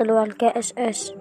keluarga SS